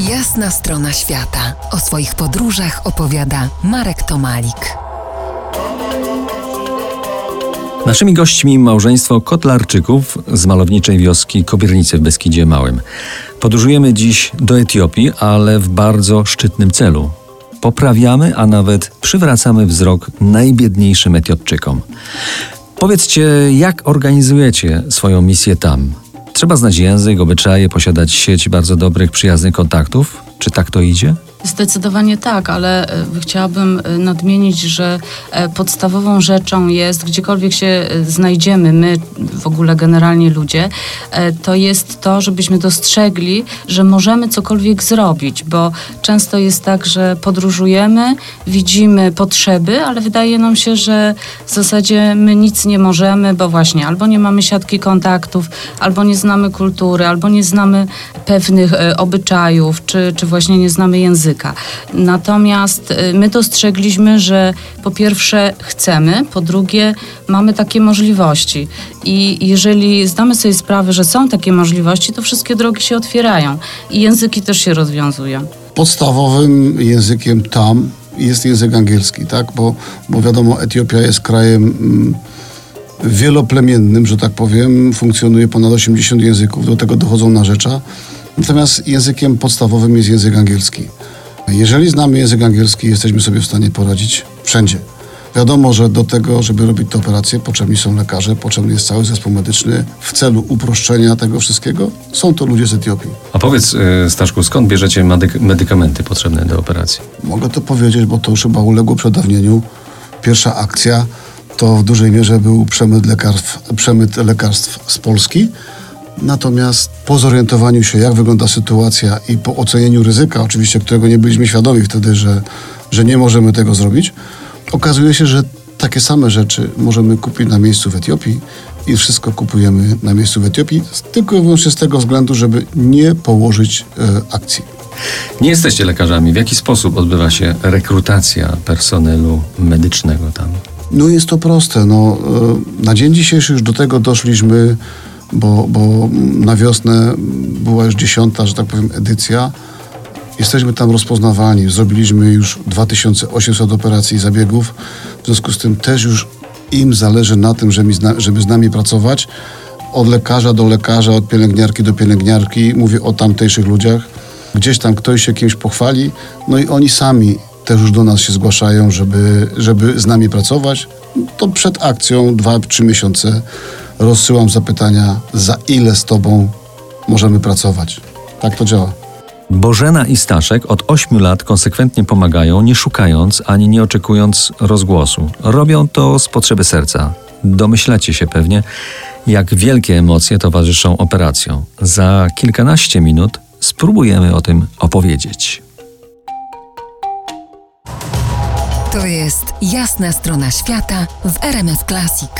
Jasna strona świata. O swoich podróżach opowiada Marek Tomalik. Naszymi gośćmi małżeństwo Kotlarczyków z malowniczej wioski Kobiernicy w Beskidzie Małym. Podróżujemy dziś do Etiopii, ale w bardzo szczytnym celu. Poprawiamy, a nawet przywracamy wzrok najbiedniejszym Etiopczykom. Powiedzcie, jak organizujecie swoją misję tam? Trzeba znać język, obyczaje, posiadać sieć bardzo dobrych, przyjaznych kontaktów? Czy tak to idzie? Zdecydowanie tak, ale e, chciałabym e, nadmienić, że e, podstawową rzeczą jest, gdziekolwiek się znajdziemy, my w ogóle generalnie ludzie, to jest to, żebyśmy dostrzegli, że możemy cokolwiek zrobić, bo często jest tak, że podróżujemy, widzimy potrzeby, ale wydaje nam się, że w zasadzie my nic nie możemy, bo właśnie albo nie mamy siatki kontaktów, albo nie znamy kultury, albo nie znamy pewnych obyczajów, czy, czy właśnie nie znamy języka. Natomiast y, my dostrzegliśmy, że po pierwsze chcemy, po drugie mamy takie możliwości. I jeżeli zdamy sobie sprawę, że są takie możliwości, to wszystkie drogi się otwierają i języki też się rozwiązują. Podstawowym językiem tam jest język angielski, tak? Bo, bo wiadomo, Etiopia jest krajem mm, wieloplemiennym, że tak powiem. Funkcjonuje ponad 80 języków, do tego dochodzą narzecza. Natomiast językiem podstawowym jest język angielski. Jeżeli znamy język angielski, jesteśmy sobie w stanie poradzić wszędzie. Wiadomo, że do tego, żeby robić te operacje, potrzebni są lekarze, potrzebny jest cały zespół medyczny. W celu uproszczenia tego wszystkiego są to ludzie z Etiopii. A powiedz, y, Staszku, skąd bierzecie medyk- medykamenty potrzebne do operacji? Mogę to powiedzieć, bo to już chyba uległo przedawnieniu. Pierwsza akcja to w dużej mierze był przemyt lekarstw, przemyt lekarstw z Polski. Natomiast po zorientowaniu się, jak wygląda sytuacja i po ocenieniu ryzyka, oczywiście, którego nie byliśmy świadomi wtedy, że, że nie możemy tego zrobić, okazuje się, że takie same rzeczy możemy kupić na miejscu w Etiopii i wszystko kupujemy na miejscu w Etiopii, tylko i wyłącznie z tego względu, żeby nie położyć e, akcji. Nie jesteście lekarzami. W jaki sposób odbywa się rekrutacja personelu medycznego tam? No jest to proste. No, e, na dzień dzisiejszy już do tego doszliśmy, bo, bo na wiosnę była już dziesiąta, że tak powiem, edycja. Jesteśmy tam rozpoznawani. Zrobiliśmy już 2800 operacji i zabiegów. W związku z tym też już im zależy na tym, żeby, z nami pracować. Od lekarza do lekarza, od pielęgniarki do pielęgniarki. Mówię o tamtejszych ludziach. Gdzieś tam ktoś się kimś pochwali, no i oni sami też już do nas się zgłaszają, żeby, żeby z nami pracować. To przed akcją, dwa, trzy miesiące rozsyłam zapytania, za ile z tobą możemy pracować. Tak to działa. Bożena i Staszek od 8 lat konsekwentnie pomagają, nie szukając ani nie oczekując rozgłosu. Robią to z potrzeby serca. Domyślacie się pewnie, jak wielkie emocje towarzyszą operacjom. Za kilkanaście minut spróbujemy o tym opowiedzieć. To jest Jasna strona świata w RMF Classic.